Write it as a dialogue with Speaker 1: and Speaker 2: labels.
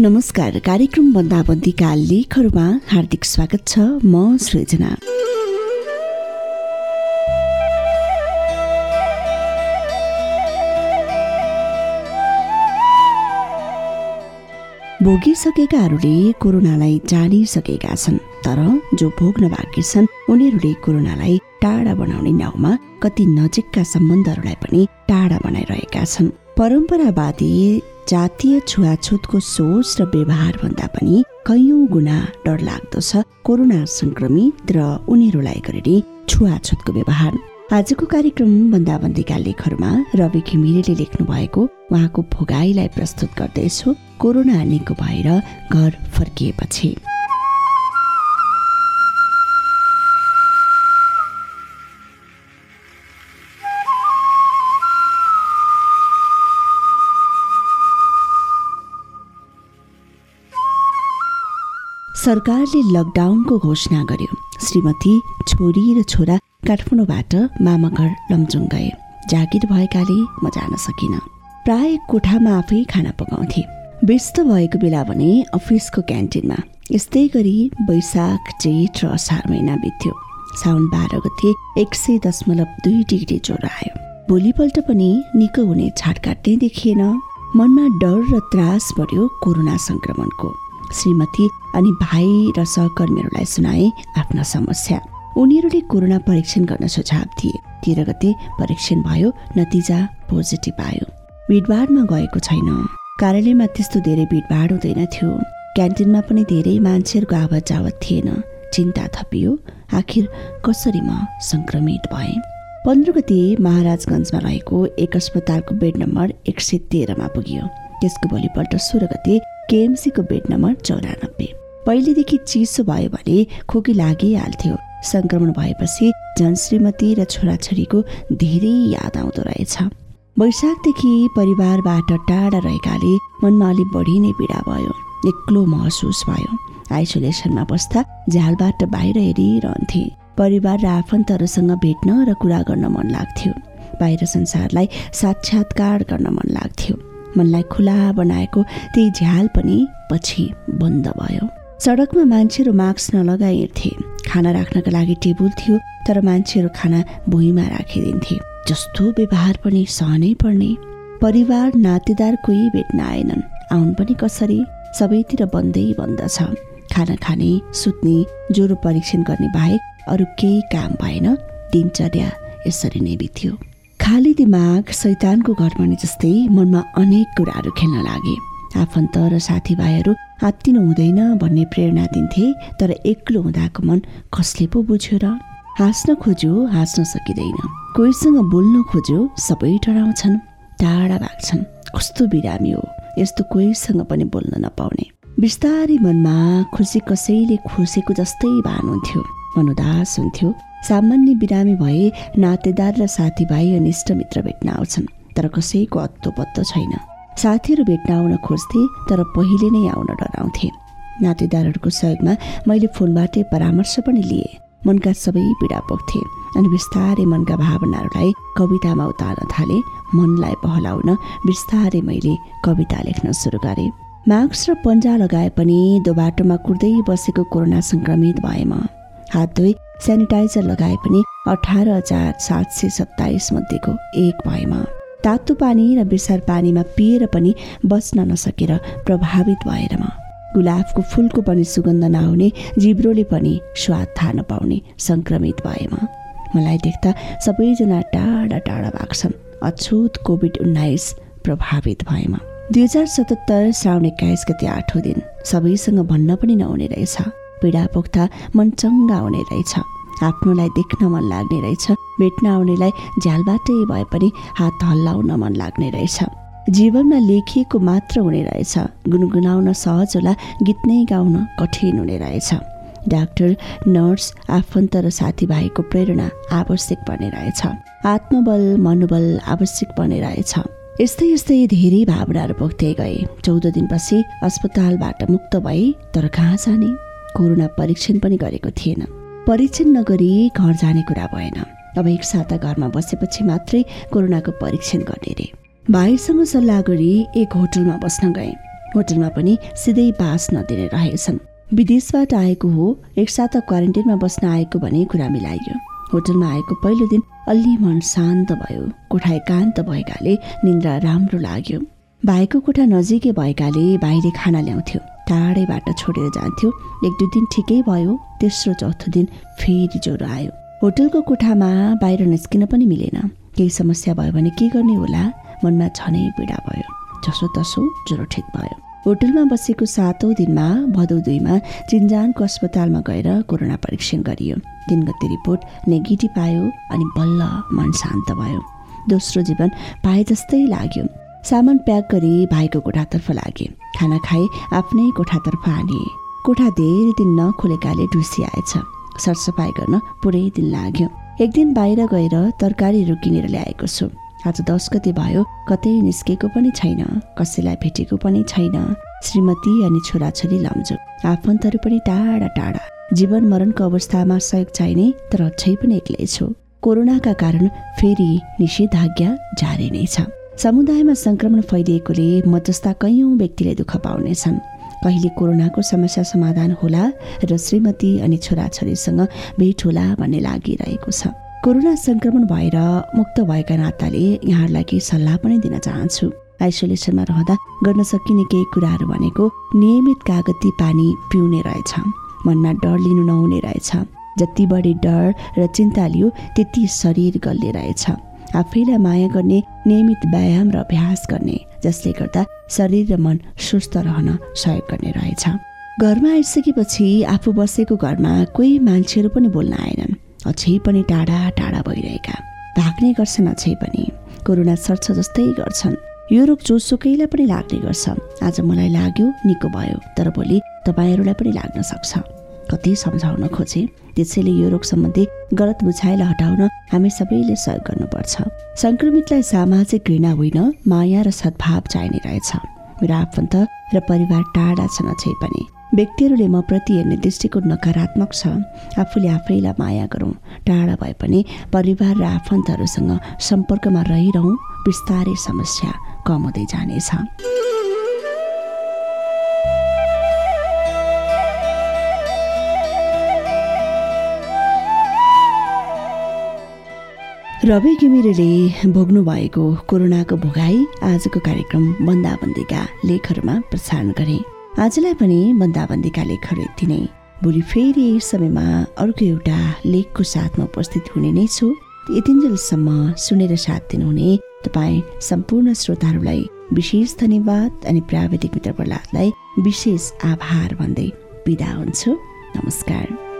Speaker 1: नमस्कार कार्यक्रम बन्दाबन्दीका लेखहरूमा हार्दिक स्वागत छ म सृजना। भोगिसकेकाहरूले कोरोनालाई जानिसकेका छन् तर जो भोग्न बाँकी छन् उनीहरूले कोरोनालाई टाढा बनाउने नाउँमा कति नजिकका सम्बन्धहरूलाई पनि टाढा बनाइरहेका छन्। परम्परावादी जातीय छुवाछुतको सोच र व्यवहार भन्दा पनि कैयौँ गुणा डर लाग्दो छ कोरोना संक्रमित र उनीहरूलाई गरिने छुवाछुतको व्यवहार। आजको कार्यक्रम बन्दाबन्दीका लेखहरूमा रवि घिमिरेले लेख्नु भएको उहाँको भोगाईलाई प्रस्तुत गर्दैछु। कोरोना निको भएर घर फर्किएपछि। सरकारले लकडाउनको घोषणा गर्यो। श्रीमती छोरी र छोरा काठमाडौँबाट मामा घर लमजुङ गए। जागिर भएकाले म जान सकिनँ। प्राय कोठामा आफै खाना पकाउँथे। व्यस्त भएको बेला भने अफिसको क्यान्टिनमा। यस्तै गरी वैशाख जेठ र असार महिना बित्यो। साउन बाह्र गते एक सय दशमलव दुई डिग्री ज्वरो आयो। भोलिपल्ट पनि निको हुने छाटकाट देखिएन। मनमा डर र त्रास बढ्यो कोरोना संक्रमणको श्रीमती अनि भाइ र सहकर्मीहरूलाई सुनाए आफ्ना समस्या। उनीहरूले कोरोना परीक्षण गर्न सुझाव दिए। तेह्र गते परीक्षण भयो नतिजा पोजिटिभ आयो। भिडभाडमा गएको छैन। कार्यालयमा त्यस्तो धेरै भिडभाड हुँदैन थियो। क्यान्टिनमा पनि धेरै मान्छेहरूको आवत जावत थिएन। चिन्ता थपियो आखिर कसरी म सङ्क्रमित भएँ? पन्ध्र गते महाराजगञ्जमा रहेको एक अस्पतालको बेड नम्बर एक सय तेह्रमा पुगियो। त्यसको भोलिपल्ट सोह्र गते केएमसीको बेड नम्बर चौरानब्बे। पहिलेदेखि चिसो भयो भने खोकी लागिहाल्थ्यो। संक्रमण भएपछि झन् श्रीमती र छोराछोरीको धेरै याद आउँदो रहेछ। वैशाखदेखि परिवारबाट टाढा रहेकाले मनमा अलिक बढी नै पीडा भयो। एक्लो महसुस भयो। आइसोलेसनमा बस्दा झ्यालबाट बाहिर हेरिरहन्थे। परिवार र आफन्तहरूसँग भेट्न र कुरा गर्न मन लाग्थ्यो। बाहिर संसारलाई साक्षात्कार गर्न मन लाग्थ्यो। मनलाई खुला बनाएको त्यही झ्याल पनि पछि बन्द भयो। सडकमा मान्छेहरू मास्क नलगाइ हिँड्थे खाना राख्नका लागि टेबुल थियो तर मान्छेहरू खाना भुइँमा राखिदिन्थे। जस्तो व्यवहार पनि सहनै पर्ने। परिवार नातेदार कोही भेट्न आएनन्। आउन् पनि कसरी? सबैतिर बन्दै बन्द छ। खाना खाने सुत्ने ज्वरो परीक्षण गर्ने बाहेक अरू केही काम भएन। दिनचर्या यसरी नै बित्यो। खाली दिमाग शैतानको घर भने जस्तै मनमा अनेक कुराहरू खेल्न लागे। आफन्त र साथीभाइहरू आत्तिनु हुँदैन भन्ने प्रेरणा दिन्थे तर एक्लो हुँदाको मन कसले पो बुझ्यो र? हाँस्न खोज्यो हाँस्न सकिँदैन। कोहीसँग बोल्न खोज्यो सबै डराउँछन् टाढा भाग्छन् कस्तो बिरामी हो यस्तो कोहीसँग पनि बोल्न नपाउने। बिस्तारै मनमा खुसी कसैले खुसेको जस्तै भानुहुन्थ्यो मन उदास हुन्थ्यो। सामान्य बिरामी भए नातेदार र साथीभाइ अनि इष्टमित्र भेट्न आउँछन् तर कसैको अत्तो पत्तो छैन। साथीहरू भेट्न आउन खोज्थे तर पहिले नै आउन डराउँथे। नातेदारहरूको सहयोगमा मैले फोनबाटै परामर्श पनि लिएँ। मनका सबै पीडा पोख्थे अनि बिस्तारै मनका भावनाहरूलाई कवितामा उतार्न थाले। मनलाई बहलाउन बिस्तारै मैले कविता लेख्न सुरु गरेँ। मास्क र पन्जा लगाए पनि दो बाटोमा कुर्दै बसेको कोरोना सङ्क्रमित भएमा हात धोई सेनिटाइजर लगाए पनि अठार हजार सात सय सत्ताइस मध्येको एक भएमा तातो पानी र बिसार पानीमा पिएर पनि बस्न नसकेर प्रभावित भएर म गुलाबको फुलको पनि सुगन्ध नआउने जिब्रोले पनि स्वाद थाहा नपाउने सङ्क्रमित भएमा। मलाई देख्दा सबैजना टाढा टाढा भाग्छन्। अछुत कोभिड उन्नाइस प्रभावित भएमा। दुई हजार सतहत्तर श्रावण एक्काइस गति आठौँ दिन सबैसँग भन्न पनि नहुने रहेछ। पीडा पोख्दा मन चङ्गा हुने रहेछ। आफ्नोलाई देख्न मन लाग्ने रहेछ। भेट्न आउनेलाई झ्यालबाटै भए पनि हात हल्लाउन मन लाग्ने रहेछ। जीवनमा लेखिएको मात्र हुने रहेछ। गुनगुनाउन सहज होला गीत नै गाउन कठिन हुने रहेछ। डाक्टर नर्स आफन्त र साथीभाइको प्रेरणा आवश्यक पर्ने रहेछ। आत्मबल मनोबल आवश्यक पर्ने रहेछ। यस्तै यस्तै धेरै भावनाहरू पोख्दै गए। चौध दिनपछि अस्पतालबाट मुक्त भए तर कहाँ जाने? कोरोना परीक्षण पनि गरेको थिएन। परीक्षण नगरी घर जाने कुरा भएन। अब एक साता घरमा बसेपछि मात्रै कोरोनाको परीक्षण गर्ने रे। भाइसँग सल्लाह गरी एक होटलमा बस्न गए। होटलमा पनि सिधै बास नदिने रहेछन्। विदेशबाट आएको हो एक साता क्वारेन्टाइनमा बस्न आएको भन्ने कुरा मिलाइयो। होटलमा आएको पहिलो दिन अलि मन शान्त भयो। कोठा एकान्त भएकाले निन्द्रा राम्रो लाग्यो। भाइको कोठा नजिकै भएकाले भाइले खाना ल्याउँथ्यो। टाढैबाट छोडेर जान्थ्यो। एक दुई दिन ठिकै भयो तेस्रो चौथो दिन फेरि ज्वरो आयो। होटलको कोठामा बाहिर निस्किन पनि मिलेन। केही समस्या भयो भने के गर्ने होला? मनमा झनै पीडा भयो। जसो तसो ज्वरो ठिक भयो। होटलमा बसेको सातौँ दिनमा भदौ दुईमा चिन्जानको अस्पतालमा गएर कोरोना परीक्षण गरियो। तिन गते रिपोर्ट नेगेटिभ आयो अनि बल्ल मन शान्त भयो। दोस्रो जीवन पाए जस्तै लाग्यो। सामान प्याक गरी भाइको कोठातर्फ लागे। खाना खाए आफ्नै कोठातर्फ आने। कोठा धेरै दिन नखोलेकाले ढुसी आएछ सरसफाइ गर्न पुरै दिन लाग्यो। एक दिन बाहिर गएर तरकारीहरू किनेर ल्याएको छु। आज दस गते भयो कतै निस्केको पनि छैन कसैलाई भेटेको पनि छैन। श्रीमती अनि छोराछोरी लम्जु आफन्तहरू पनि टाढा टाढा। जीवन मरणको अवस्थामा सहयोग चाहिने तर अझै पनि एक्लै छु। कोरोनाका कारण फेरि निषेधाज्ञा जारी नै छ। समुदायमा संक्रमण फैलिएकोले म जस्ता कैयौँ व्यक्तिले दुःख पाउनेछन्। कहिले कोरोनाको समस्या समाधान होला र श्रीमती अनि छोराछोरीसँग भेट होला भन्ने लागिरहेको छ। कोरोना संक्रमण भएर मुक्त भएका नाताले यहाँहरूलाई केही सल्लाह पनि दिन चाहन्छु। आइसोलेसनमा रहँदा गर्न सकिने केही कुराहरू भनेको नियमित कागती पानी पिउने रहेछ। मनमा डर लिनु नहुने रहेछ। जति बढी डर र चिन्ता लियो त्यति शरीर गल्ने रहेछ। आफैलाई माया गर्ने नियमित व्यायाम र अभ्यास गर्ने जसले गर्दा शरीर र मन सुस्थ रहन सहयोग गर्ने रहेछ। घरमा आइसकेपछि आफू बसेको घरमा कोही मान्छेहरू पनि बोल्न आएनन्। अझै पनि टाढा टाढा भइरहेका। भाग्ने गर्छन् अझै पनि। कोरोना सर्छ जस्तै गर्छन्। यो रोग जोसुकैलाई पनि लाग्ने गर्छ। आज मलाई लाग्यो निको भयो। तर भोलि तपाईँहरूलाई पनि लाग्न सक्छ। कति सम्झाउन खोजे। त्यसैले यो रोग सम्बन्धी गलत बुझाइलाई हटाउन हामी सबैले सहयोग गर्नुपर्छ। सङ्क्रमितलाई सामाजिक घृणा होइन माया र सद्भाव चाहिने रहेछ। मेरो आफन्त र परिवार टाढा छन् अझै पनि। व्यक्तिहरूले म प्रति हेर्ने दृष्टिकोण नकारात्मक छ। आफूले आफैलाई माया गरौँ टाढा भए पनि परिवार र आफन्तहरूसँग सम्पर्कमा रहिरहँ बिस्तारै समस्या कम हुँदै जानेछ। रवि घिमिरेले भोग्नु भएको कोरोनाको भोगाई आजको कार्यक्रम बन्दाबन्दीका लेखहरूमा प्रसारण गरे। आजलाई पनि बन्दाबन्दीका लेखहरू यति नै। भोलि फेरि समयमा अर्को एउटा लेखको साथमा उपस्थित हुने नै छु। यतिन्जेलसम्म सुनेर साथ दिनुहुने तपाईँ सम्पूर्ण श्रोताहरूलाई विशेष धन्यवाद अनि प्राविधिक मित्र प्रहलादलाई विशेष आभार भन्दै बिदा हुन्छु। नमस्कार।